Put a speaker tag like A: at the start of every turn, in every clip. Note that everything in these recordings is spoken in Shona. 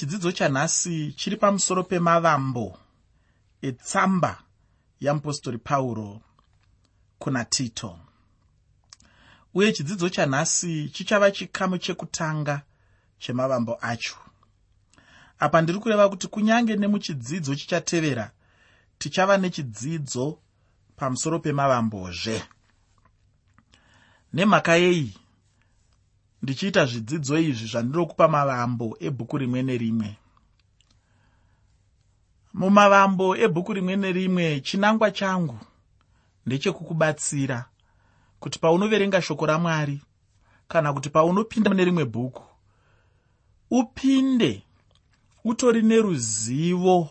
A: chidzidzo chanhasi chiri pamusoro pemavambo etsamba yamupostori pauro kuna tito. Uye chidzidzo chanhasi chichava chikamu chekutanga chemavambo acho. Apa ndiri kureva kuti kunyange nemuchidzidzo chichatevera tichava nechidzidzo pamusoro pemavambozve. Nemhaka yei ndichiita zvidzidzo izvi zvandinokupa mavambo ebhuku rimwe nerimwe. Mumavambo ebhuku rimwe nerimwe chinangwa changu ndechekukubatsira kuti paunoverenga shoko ramwari kana kuti paunopinda mune rimwe bhuku upinde utori neruzivo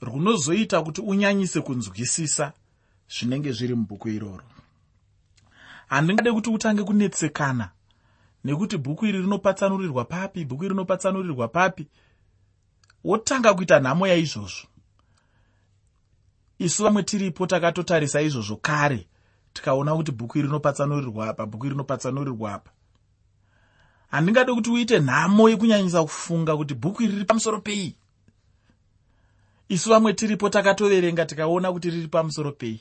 A: runozoita kuti unyanyise kunzwisisa zvinenge zviri mubhuku iroro. Handingade kuti utange kunetsekana nekuti bhuku iri rinopatsanurirwa papi bhuku iri rinopatsanurirwa papi wotanga kuita nhamo yaizvozvo. Isu vamwe tiripo takatotarisa izvozvo kare tikaona kuti bhuku iri rinopatsanurirwa apa bhuku iri rinopatsanurirwa apa. Handingade kuti uite nhamo yekunyanyisa kufunga kuti bhuku iri riri pamusoro pei. Isu vamwe tiripo takatoverenga tikaona kuti riri pamusoro pei.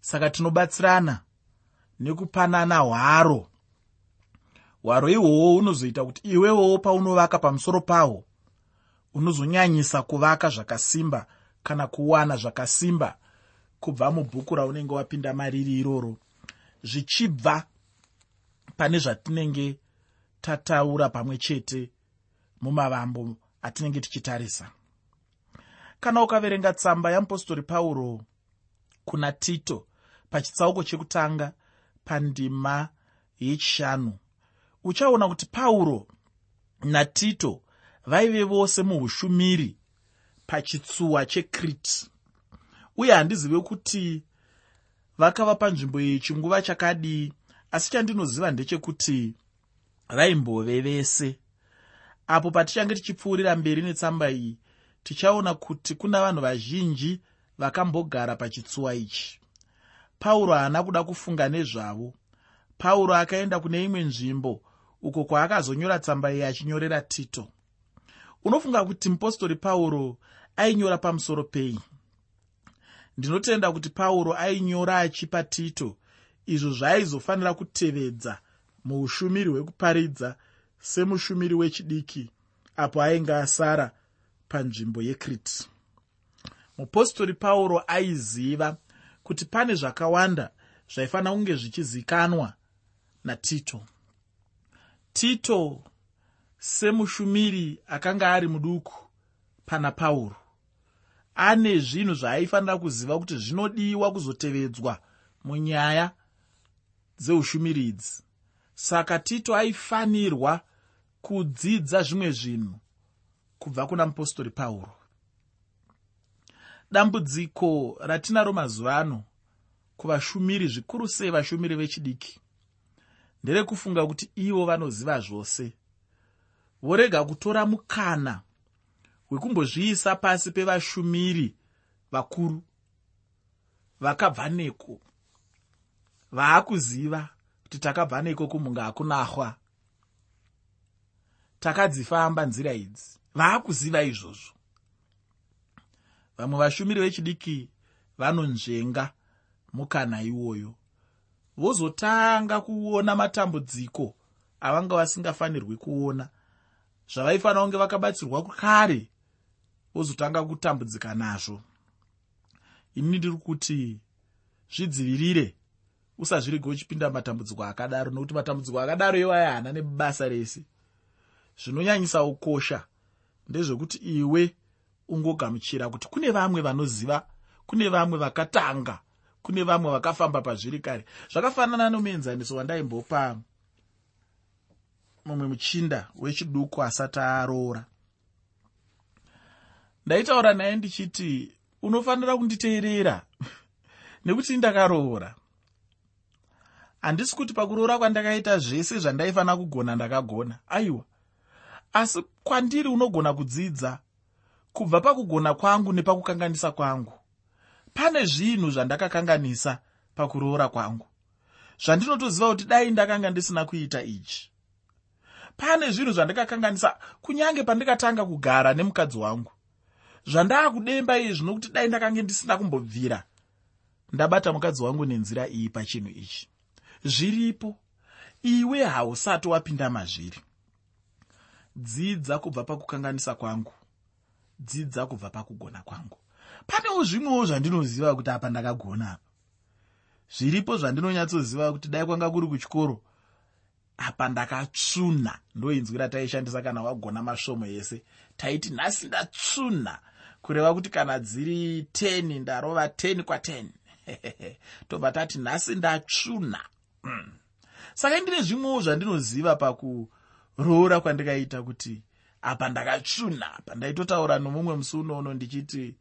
A: Saka tinobatsirana nekupanana hwaro hwaro ihwohwo hunozoita kuti iwewowo paunovaka pamusoro pahwo unozonyanyisa kuvaka zvakasimba kana kuwana zvakasimba kubva mubhuku raunenge wapinda mariri iroro. Zvichibva pane zvatinenge tataura pamwe chete mumavambo atinenge tichitarisa. Kana ukaverenga tsamba yamupostori pauro kuna tito pachitsauko chekutanga pandima yechishanu uchaona kuti pauro natito vaive vose muushumiri pachitsuwa chekriti uye handizive kuti vakava panzvimbo iyi chinguva chakadii asi chandinoziva ndechekuti vaimbove vese. Apo patichange tichipfuurira mberi netsamba iyi tichaona kuti kuna vanhu vazhinji vakambogara pachitsuwa ichi. Pauro haana kuda kufunga nezvavo. Pauro akaenda kune imwe nzvimbo uko kwaakazonyora tsamba iyi achinyorera tito. Unofunga kuti mupostori pauro ainyora pamusoro pei? Ndinotenda kuti pauro ainyora achipa tito. Izvo zvaaizofanira kutevedza muushumiri hwekuparidza semushumiri wechidiki apo ainge asara panzvimbo yekriti mupostori pauro aiziva kuti pane zvakawanda zvaifanira kunge zvichizikanwa natito tito semushumiri akanga ari muduku pana pauro. Ane zvinhu zvaaifanira kuziva kuti zvinodiwa kuzotevedzwa munyaya dzeushumiri idzi saka tito aifanirwa kudzidza zvimwe zvinhu kubva kuna mupostori pauro. Dambudziko ratinaro mazuva ano kuvashumiri zvikuru sei vashumiri vechidiki nderekufunga kuti ivo vanoziva zvose. Vorega kutora mukana wekumbozviisa pasi pevashumiri vakuru vakabva neko. Vaakuziva kuti takabva neko kumunga hakunahwa. Takadzifamba nzira idzi. Vaakuziva izvozvo. Vamwe vashumiri vechidiki vanonzvenga mukana iwoyo vozotanga kuona matambudziko avanga vasingafanirwi kuona. Zvavaifanira kunge vakabatsirwa kare vozotanga kutambudzika nazvo. Ini ndiri kuti zvidzivirire usazvirege uchipinda matambudziko akadaro nokuti matambudziko akadaro iwayo haana nebasa rese. Zvinonyanyisa ukosha ndezvekuti iwe ungogamuchira kuti kune vamwe vanoziva kune vamwe vakatanga kune vamwe vakafamba pazviri kare. Zvakafanana nomuenzaniso wandaimbopa mumwe muchinda wechiduku asati aroora. Ndaitaura naye ndichiti unofanira kunditeerera? Nekuti ndakaroora. Handisi kuti pakuroora kwandakaita zvese zvandaifanira kugona ndakagona. Aiwa. Asi kwandiri unogona kudzidza kubva pakugona kwangu nepakukanganisa kwangu pane zvinhu zvandakakanganisa pakuroora kwangu zvandinotoziva kuti dai ndakanga ndisina kuita ichi. Pane zvinhu zvandikakanganisa kunyange pandikatanga kugara nemukadzi wangu. Zvandakudemba iye zvinokuti dai ndakange ndisina kumbobvira ndabata mukadzi wangu nenzira iyi pachinhu ichi. Zviripo iwe hausati wapinda mazviri. Dzidza kubva pakukanganisa kwangu dzidza kubva pakugona kwangu panewo zvimwewo zvandinoziva kuti apa ndakagona. Apa zviripo zvandinonyatsoziva kuti dai kwanga kuri kuchikoro apa ndakatsvuna ndoinzwi rataishandisa kana wagona masvomo ese. Taiti nhasi ndatsvuna kureva kuti kana dziri 10 ndarova 10 kwa10 tobva tati nhasi ndatsvuna mm. saka ndine zvimwewo zvandinoziva pakuroora kwandikaita kuti apa ndakatsvuna apa ndaitotaura nomumwe musi unoono ndichiti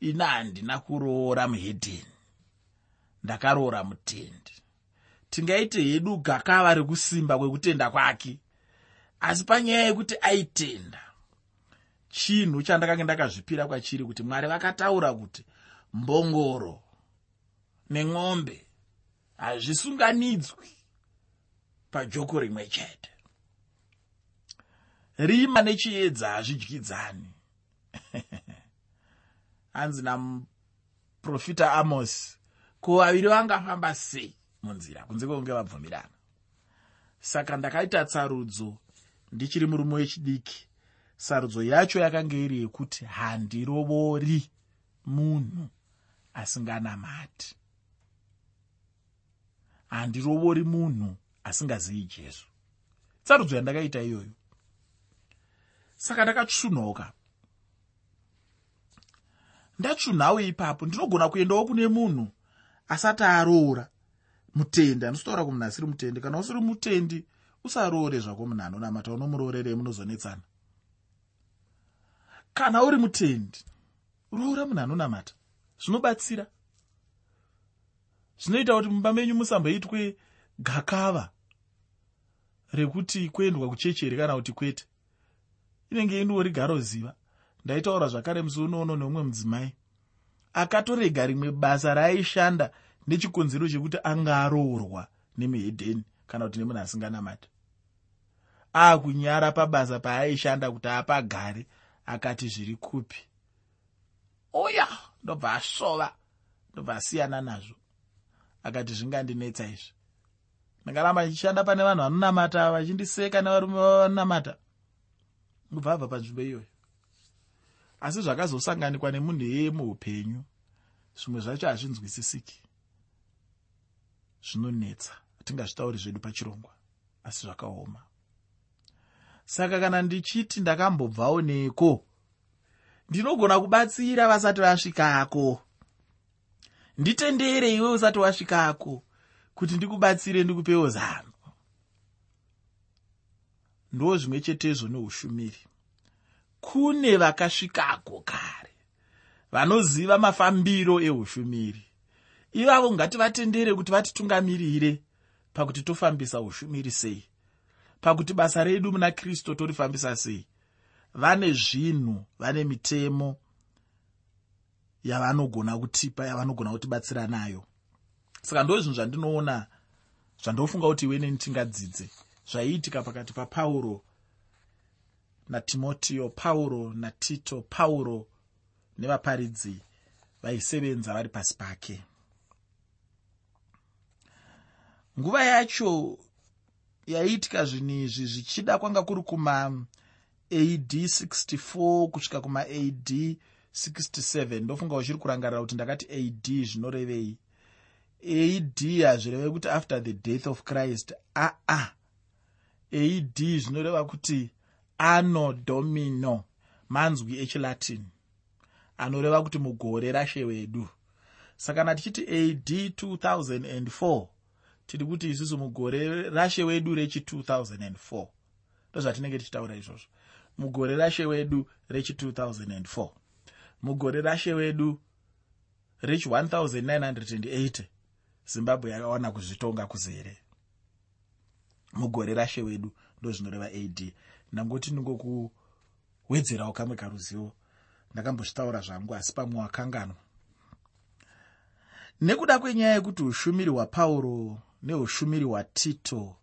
A: ina handina kuroora muhedheni. Ndakaroora mutendi. Tingaite hedu gakava rekusimba kwekutenda kwake. Asi panyaya yekuti aitenda chinhu chandakanga ndakazvipira kwachiri kuti mwari vakataura kuti mbongoro nemwombe hazvisunganidzwi pajoko rimwe chete. Rima nechiedza hazvidyidzani hanzi namuprofita amosi ko vaviri vangafamba sei munzira kunze kwekunge vabvumirana. Saka ndakaita tsarudzo ndichiri murume wechidiki. Sarudzo yacho yakanga iri yekuti handirovori munhu asinganamati. Handirovori munhu asingazivi jesu. Tsarudzo yandakaita iyoyo. Saka ndakatsvunhauka ndatsvunhawo ipapo ndinogona kuendawo kune munhu asati aroora mutendi anozotaura kumunhasiri mutendi. Kana usiri mutendi usaroore zvako munhu anonamata unomuroorerei munozonetsana. Kana uri mutendi roora munhu anonamata. Zvinobatsira. Zvinoita kuti mumba menyu musamboitwe gakava rekuti kuendwa kuchechi here kana kuti kwete. Inenge indori garoziva ndaitaura zvakare musi unoono neumwe mudzimai. Akatorega rimwe basa raaishanda nechikonzero chekuti anga aroorwa nemuhedheni kana kuti nemunhu asinganamati. Aakunyara pabasa paaishanda kuti apagare akati zviri kupi? Uya ndobva asova ndobva asiyana nazvo. Akati zvingandinetsa izvi. Ndakaramba ndichishanda pane vanhu vanonamata vachindiseka nevarume vavanonamata kubva abva panzvimbo iyoyo asi zvakazosanganikwa nemunhu yeye muupenyu zvimwe zvacho hazvinzwisisiki. Zvinonetsa hatingazvitauri zvedu pachirongwa. Asi zvakaoma. Saka kana ndichiti ndakambobvawo neko ndinogona kubatsira vasati vasvikako nditendere iwe usati wasvikako kuti ndikubatsire ndikupewo zano. Ndo zvimwe chetezvo neushumiri kune vakasvikako kare vanoziva mafambiro eushumiri. Ivavo ngativatendere kuti vatitungamirire pakuti tofambisa ushumiri sei. Pakuti basa redu muna kristu torifambisa sei. Vane zvinhu vane mitemo yavanogona kutipa yavanogona kutibatsira nayo. Saka ndo zvinhu zvandinoona zvandofunga kuti iwe neni tingadzidze. Zvaiitika pakati papauro natimoteo pauro natito pauro nevaparidzi vaisevenza vari pasi pake. Nguva yacho yaiitika zvinhu izvi zvichida kwanga kuri kuma ad 64 kusvika kuma ad 67 ndofunga uchiri kurangarira kuti ndakati ad zvinorevei. Ad hazvireve kuti after the death of christ. Aa ad zvinoreva kuti ano domino manzwi echilatin. Anoreva kuti mugore rashe wedu. Saka na tichiti ad 2004 tiri kuti isusu mugore rashe wedu rechi2004 ndozvatinenge tichitaura izvozvo. Mugore rashe wedu rechi2004 mugore rashe wedu rechi1980 zimbabwe yakawana kuzvitonga kuzere. Mugore rashe wedu ndozvinoreva ad ndangoti ndingokuwedzerawo kamwe karuzivo ndakambozvitaura zvangu asi pamwe wakanganwa nekuda kwenyaya yekuti ushumiri hwapauro neushumiri hwatito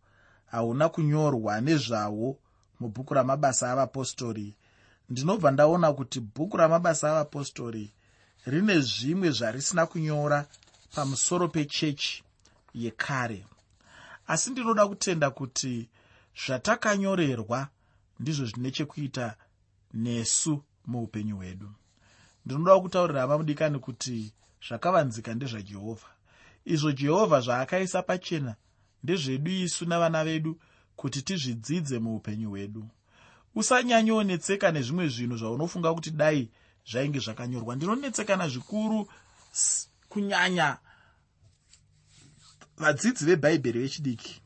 A: hauna kunyorwa nezvawo mubhuku ramabasa avapostori ndinobva ndaona kuti bhuku ramabasa avapostori rine zvimwe zvarisina kunyora pamusoro pechechi yekare. Asi ndinoda kutenda kuti zvatakanyorerwa ndizvo zvine chekuita nesu muupenyu hwedu. Ndinoda kutaurira hama mudikani kuti zvakavanzika ndezvajehovha izvo jehovha zvaakaisa pachena ndezvedu isu navana vedu kuti tizvidzidze muupenyu hwedu. Usanyanyonetseka nezvimwe zvinhu zvaunofunga kuti dai zvainge zvakanyorwa. Ndinonetsekana zvikuru kunyanya vadzidzi vebhaibheri vechidiki.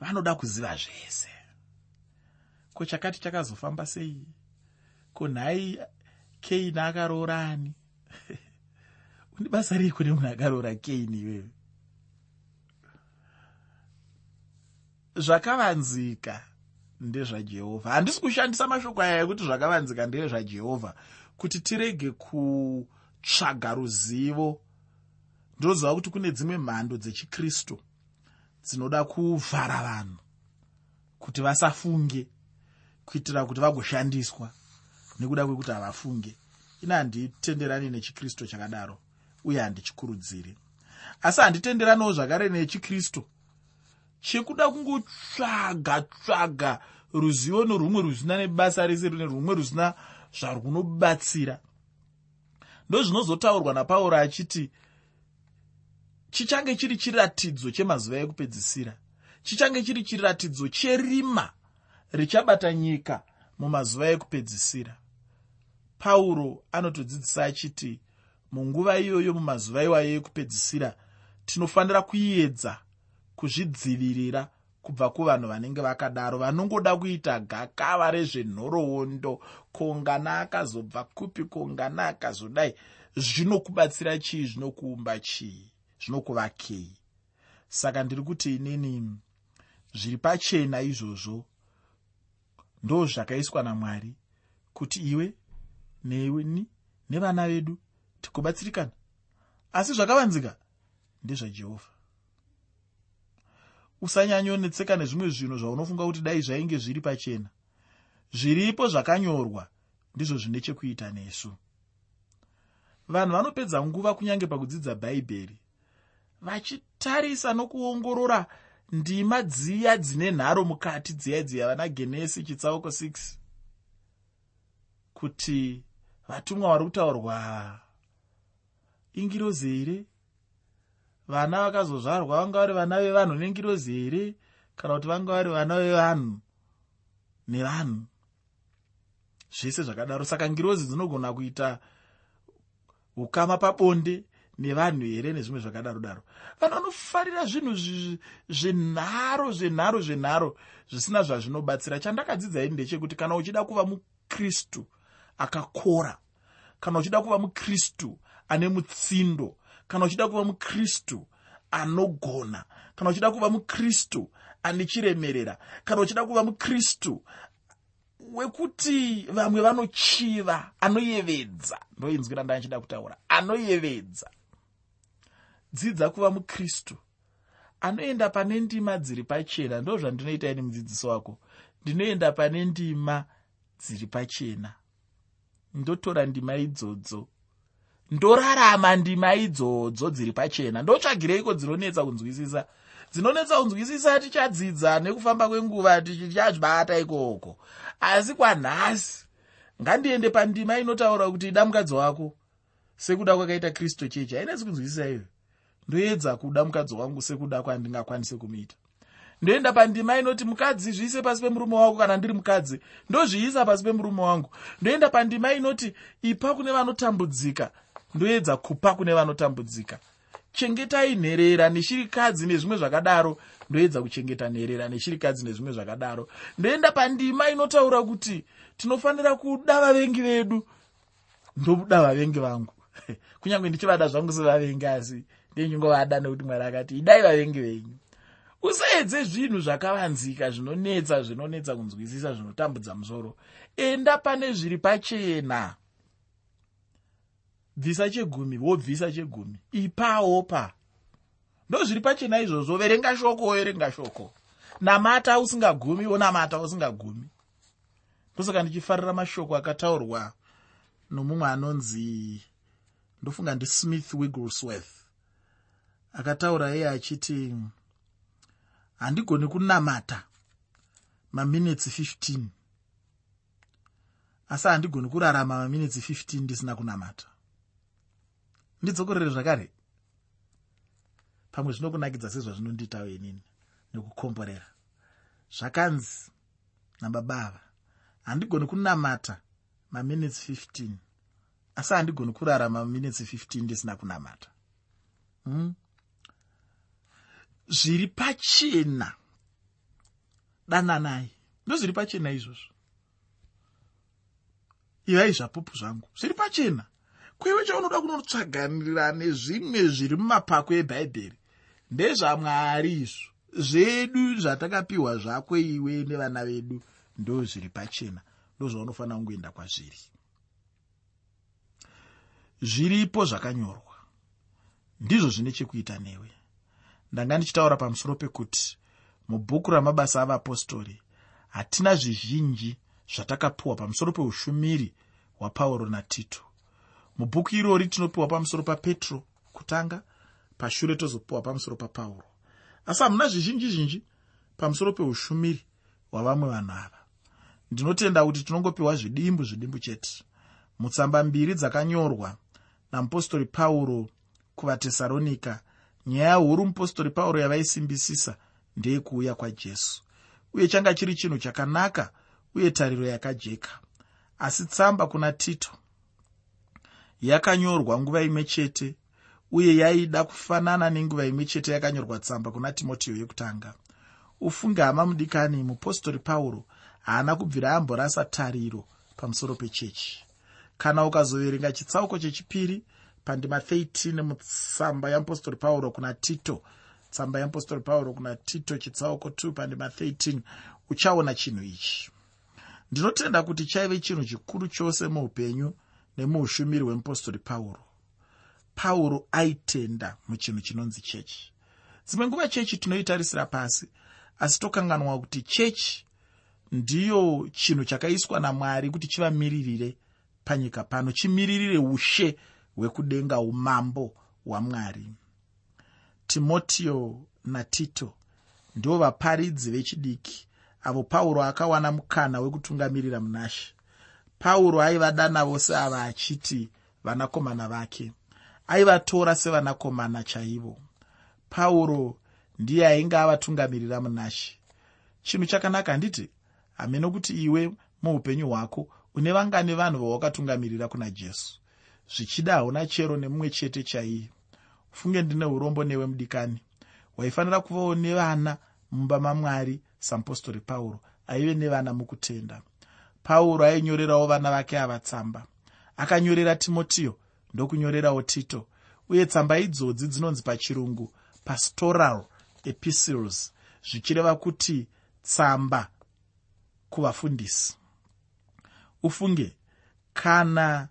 A: Vanoda kuziva zvese ko chakati chakazofamba sei? Ko nhai keini akaroora ani? Une basa rei kune munhu akaroora keini iwewe? Zvakavanzika ndezvajehovha handisi kushandisa mashoko aya ekuti zvakavanzika ndezvajehovha kuti tirege kutsvaga ruzivo. Ndinoziva kuti kune dzimwe mhando dzechikristu dzinoda kuvhara vanhu kuti vasafunge kuitira kuti vagoshandiswa nekuda kwekuti havafunge ine handitenderani nechikristu chakadaro uye handichikurudziri. Asi handitenderaniwo zvakare nechikristu. Chekuda kungotsvaga tsvaga ruzivo norumwe rusina nebasa rese rune rumwe rusina zvarunobatsira ndozvinozotaurwa napauro achiti chichange chiri chiratidzo chemazuva ekupedzisira. Chichange chiri chiratidzo cherima richabata nyika mumazuva ekupedzisira. Pauro anotodzidzisa achiti munguva iyoyo mumazuva iwayo ekupedzisira tinofanira kuedza kuzvidzivirira kubva kuvanhu vanenge vakadaro. Vanongoda kuita gakava rezvenhoroondo kongana akazobva kupi kongana akazodai. Zvinokubatsira chii zvinokuumba chii zvinokuvakei saka ndiri kuti inini zviri pachena izvozvo ndo zvakaiswa namwari kuti iwe neweni nevana vedu tigobatsirikana asi zvakavanzika ndezvajehovha usanyanyonetseka nezvimwe zvinhu zvaunofunga kuti dai zvainge zviri pachena. Zviripo zvakanyorwa ndizvo zvine chekuita nesu. Vanhu vanopedza nguva kunyange pakudzidza bhaibheri vachitarisa nokuongorora ndima dziya dzine nharo mukati dziya dziya vana genesi chitsauko 6 kuti vatumwa vari kutaurwa ingirozi here? Vana vakazozvarwa vanga vari vana vevanhu nengirozi here? Kana kuti vanga vari vana vevanhu nevanhu? Zvese zvakadaro. Saka ngirozi dzinogona kuita ukama pabonde nevanhu here nezvimwe zvakadaro daro. Vanhu vanofarira zvinhu zvenharo zvenharo zvenharo zvisina zvazvinobatsira. Chandakadzidza ini ndechekuti kana uchida kuva mukristu akakora kana uchida kuva mukristu ane mutsindo kana uchida kuva mukristu anogona kana uchida kuva mukristu ane chiremerera kana uchida kuva mukristu wekuti vamwe vanochiva anoyevedza. Ndoinzwi randachida kutaura. Anoyevedza dzidza kuva mukristu. Anoenda pane ndima dziri pachena ndo zvandinoita ini mudzidzisi wako. Ndinoenda pane ndima dziri pachena. Ndotora ndima idzodzo. Ndorarama ndima idzodzo dziri pachena. Ndotsvagireiko dzinonetsa kunzwisisa? Dzinonetsa kunzwisisa tichadzidza nekufamba kwenguva tichazvibata ikoko. Asi kwanhasi ngandiende pandima inotaura kuti ida mukadzi wako sekuda kwakaita kristu chechi hainesi kunzwisisa iyo ndoedza kuda mukadzi wangu sekuda kwandingakwanisi kumuita. Ndoenda pandima inoti mukadzi zviise pasi pemurume wako kana ndiri mukadzi. Ndozviisa pasi pemurume wangu. Ndoenda pandima inoti ipa kune vanotambudzika. Ndoedza kupa kune vanotambudzika. Chengetai nherera neshirikadzi nezvimwe zvakadaro. Ndoedza kuchengeta nherera neshirikadzi nezvimwe zvakadaro. Ndoenda pandima inotaura kuti tinofanira kuda vavengi vedu. Ndobuda vavengi vangu. Kunyange ndichivada zvangu sevavengi asi ndenyingovada nekuti mwari akati idai vavengi venyu. Usaedze zvinhu zvakavanzika zvinonetsa zvinonetsa kunzwisisa zvinotambudza musoro. Enda pane zviri pachena. Bvisa chegumi wobvisa chegumi. Ipawo pa ndo zviri pachena izvozvo. Verenga shoko werenga shoko. Namata usingagumi wonamata usingagumi. Ndosaka ndichifarira mashoko akataurwa nomumwe anonzi ndofunga ndismith wigglesworth akataura iye achiti handigoni kunamata maminitsi 15 asi handigoni kurarama maminitsi 15 ndisina kunamata. Ndidzokorere zvakare. Pamwe zvinokunakidza sezvazvinonditawo inini nekukomborera. Zvakanzi nababava handigoni kunamata maminitsi 15 asi handigoni kurarama maminitsi 15 ndisina kunamata. Hmm? Zviri pachena. Dananai. Ndozviri pachena izvozvo. Ivai zvapupu zvangu. Zviri pachena. Kweiwe chaunoda kunotsvaganira nezvimwe zviri mumapako ebhaibheri ndezvamwari izvo. Zvedu zvatakapiwa zvako iwe nevana vedu ndo zviri pachena. Ndozvaunofanira kungoenda kwazviri. Zviripo zvakanyorwa. Ndizvo zvine chekuita newe ndanga ndichitaura pamusoro pekuti mubhuku ramabasa avapostori hatina zvizhinji zvatakapiwa pamusoro peushumiri hwapauro natito. Mubhuku irori tinopiwa pamusoro papetro kutanga pashure tozopiwa pamusoro papauro. Asi hamuna zvizhinji zhinji pamusoro peushumiri hwavamwe vanhu ava. Ndinotenda kuti tinongopiwa zvidimbu zvidimbu chete. Mutsamba mbiri dzakanyorwa namupostori pauro kuvatesaronika nyaya huru mupostori pauro yavaisimbisisa ndeyekuuya kwajesu. Uye changa chiri chinhu chakanaka uye tariro yakajeka. Asi tsamba kuna tito yakanyorwa nguva imwe chete uye yaida kufanana nenguva imwe chete yakanyorwa tsamba kuna timotiyo yekutanga. Ufunge hama mudikani mupostori pauro haana kubvira amborasa tariro pamusoro pechechi. Kana ukazoverenga chitsauko chechipiri pandima 13 mutsamba yamupostori pauro kuna tito tsamba yamupostori pauro kuna tito chitsauko 2 pandima 13 uchaona chinhu ichi. Ndinotenda kuti chaive chinhu chikuru chose muupenyu nemuushumiri hwemupostori pauro pauro aitenda muchinhu chinonzi chechi dzimwe nguva chechi tinoitarisira pasi asi tokanganwa kuti chechi ndiyo chinhu chakaiswa namwari kuti chivamiririre panyika pano chimiririre ushe hwekudenga umambo hwamwari. Timotiyo natito ndivo vaparidzi vechidiki avo pauro akawana mukana wekutungamirira munashe pauro aivadana vose ava achiti vanakomana vake aivatora sevanakomana chaivo. Pauro ndiye ainge avatungamirira munashe chinhu chakanaka handiti hamene kuti iwe muupenyu hwako une vangane vanhu vawakatungamirira kuna jesu zvichida hauna chero nemumwe chete chaiye. Ufunge ndine urombo newe mudikani. Waifanira kuvawo nevana mumba mamwari samupostori pauro. Aive nevana mukutenda. Pauro ainyorerawo vana vake ava tsamba. Akanyorera timotiyo ndokunyorerawo tito. Uye tsamba idzodzi dzinonzi pachirungu pastoral epistles zvichireva kuti tsamba kuvafundisi. Ufunge kana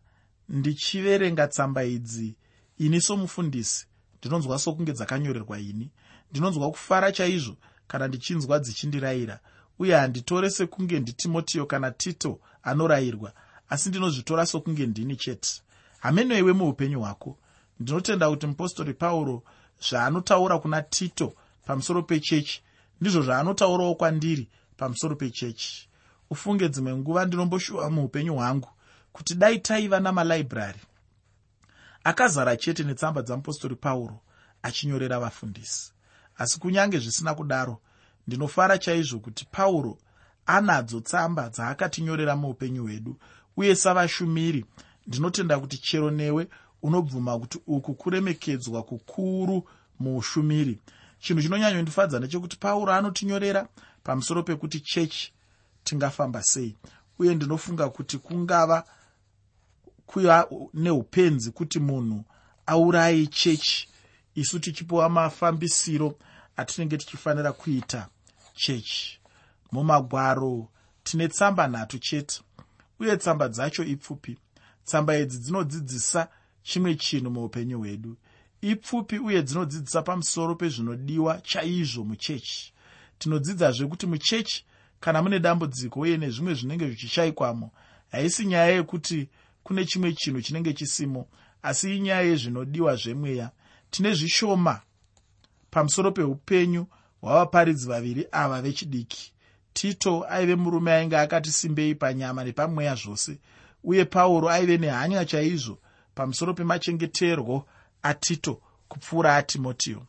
A: ndichiverenga tsamba idzi ini somufundisi ndinonzwa sokunge dzakanyorerwa ini. Ndinonzwa kufara chaizvo kana ndichinzwa dzichindirayira uye handitore sekunge nditimotiyo kana tito anorayirwa asi ndinozvitora sokunge ndini chete. Hameno iwe muupenyu hwako. Ndinotenda kuti mupostori pauro zvaanotaura kuna tito pamusoro pechechi ndizvo zvaanotaurawo kwandiri pamusoro pechechi. Ufunge dzimwe nguva ndinomboshuva muupenyu hwangu kuti dai taiva namalaibhurari. Akazara chete netsamba dzamupostori pauro achinyorera vafundisi. Asi kunyange zvisina kudaro ndinofara chaizvo kuti pauro anadzo tsamba dzaakatinyorera muupenyu hwedu uye savashumiri. Ndinotenda kuti chero newe unobvuma kuti uku kuremekedzwa kukuru muushumiri. Chinhu chinonyanyondifadza ndechekuti pauro anotinyorera pamusoro pekuti chechi tingafamba sei uye ndinofunga kuti kungava kuva neupenzi kuti munhu aurayi chechi. Isu tichipiwa mafambisiro atinenge tichifanira kuita chechi. Mumagwaro tine tsamba nhatu chete uye tsamba dzacho ipfupi. Tsamba idzi dzinodzidzisa chimwe chinhu muupenyu hwedu. Ipfupi uye dzinodzidzisa pamusoro pezvinodiwa chaizvo muchechi. Tinodzidzazve kuti muchechi kana mune dambudziko uye nezvimwe zvinenge zvichishayikwamo haisi nyaya yekuti kune chimwe chinhu chinenge chisimo asi inyaya yezvinodiwa zvemweya tine zvishoma. Pamusoro peupenyu hwavaparidzi vaviri ava vechidiki. Tito aive murume ainge akati simbei panyama nepamweya zvose. Uye pauro aive nehanya chaizvo pamusoro pemachengeterwo atito kupfuura atimotiyo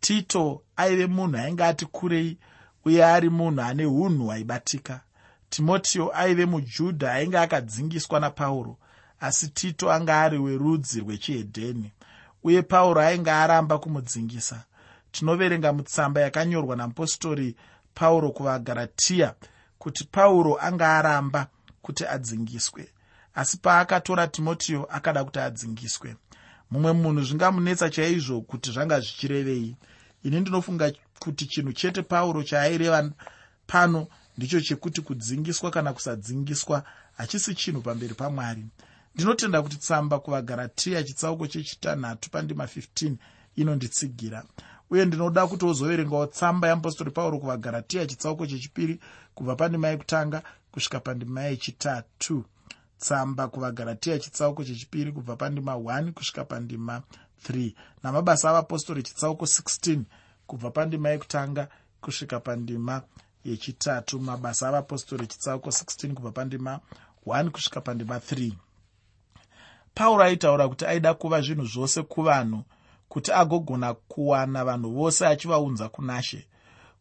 A: tito aive munhu ainge ati kurei uye ari munhu ane unhu aibatika timotiyo aive mujudha ainge akadzingiswa napauro asi tito anga ari werudzi rwechihedheni uye pauro ainge aramba kumudzingisa. Tinoverenga mutsamba yakanyorwa namupostori pauro kuvagaratiya kuti pauro anga aramba kuti adzingiswe asi paakatora timotiyo akada kuti adzingiswe. Mumwe munhu zvingamunetsa chaizvo kuti zvanga zvichirevei. Ini ndinofunga kuti chinhu chete pauro chaaireva pano ndicho chekuti kudzingiswa kana kusadzingiswa hachisi chinhu pamberi pamwari ndinotenda kuti tsamba kuvagaratiya chitsauko chechitanhatu pandima 15 inonditsigira. Uye ndinoda kuti wozoverengawo tsamba yeapostori pauro kuvagaratiya chitsauko chechipiri kubva pandima yekutanga kusvika pandima yechitatu. Tsamba kuvagaratiya chitsauko chechipiri kubva pandima 1 kusvika pandima 3 namabasa avapostori chitsauko 16 kubva pandima yekutanga kusvika pandima yechitatu. Mabasa avapostori chitsauko 16 kubva pandima 1 kusvika pandima 3 pauro aitaura kuti aida kuva zvinhu zvose kuvanhu kuti agogona kuwana vanhu vose achivaunza kunashe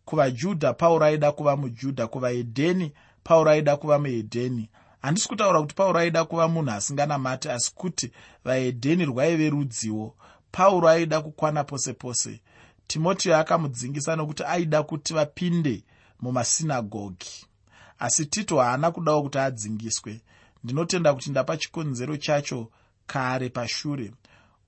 A: kuvajudha pauro aida kuva mujudha kuvahedheni pauro aida kuva muhedheni handisi kutaura kuti pauro aida kuva munhu asinganamati asi kuti vahedheni rwaive rudziwo. Pauro aida kukwana pose pose. Timotiyo akamudzingisa nokuti aida kuti vapinde mumasinagogi. Asi tito haana kudawo kuti adzingiswe ndinotenda kuti ndapa chikonzero chacho kare pashure.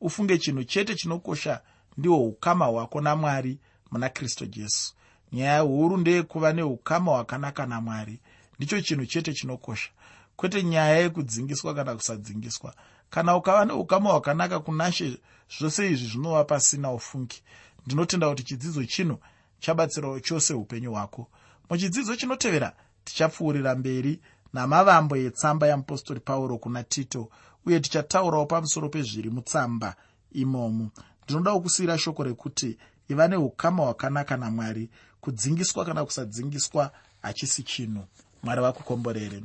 A: Ufunge chinhu chete chinokosha ndihwo ukama hwako namwari muna kristu jesu. Nyaya huru ndeyekuva neukama hwakanaka namwari. Ndicho chinhu chete chinokosha. Kwete nyaya yekudzingiswa kana kusadzingiswa. Kana ukava neukama hwakanaka kunashe zvose izvi zvinova pasina ufungi. Ndinotenda kuti chidzidzo chino chabatsirawo chose upenyu hwako. Muchidzidzo chinotevera tichapfuurira mberi namavambo etsamba yamupostori pauro kuna tito uye tichataurawo pamusoro pezviri mutsamba imomo. Ndinoda kusiyira shoko rekuti iva neukama hwakanaka namwari kudzingiswa kana kusadzingiswa hachisi chinhu. Mwari vakukomborere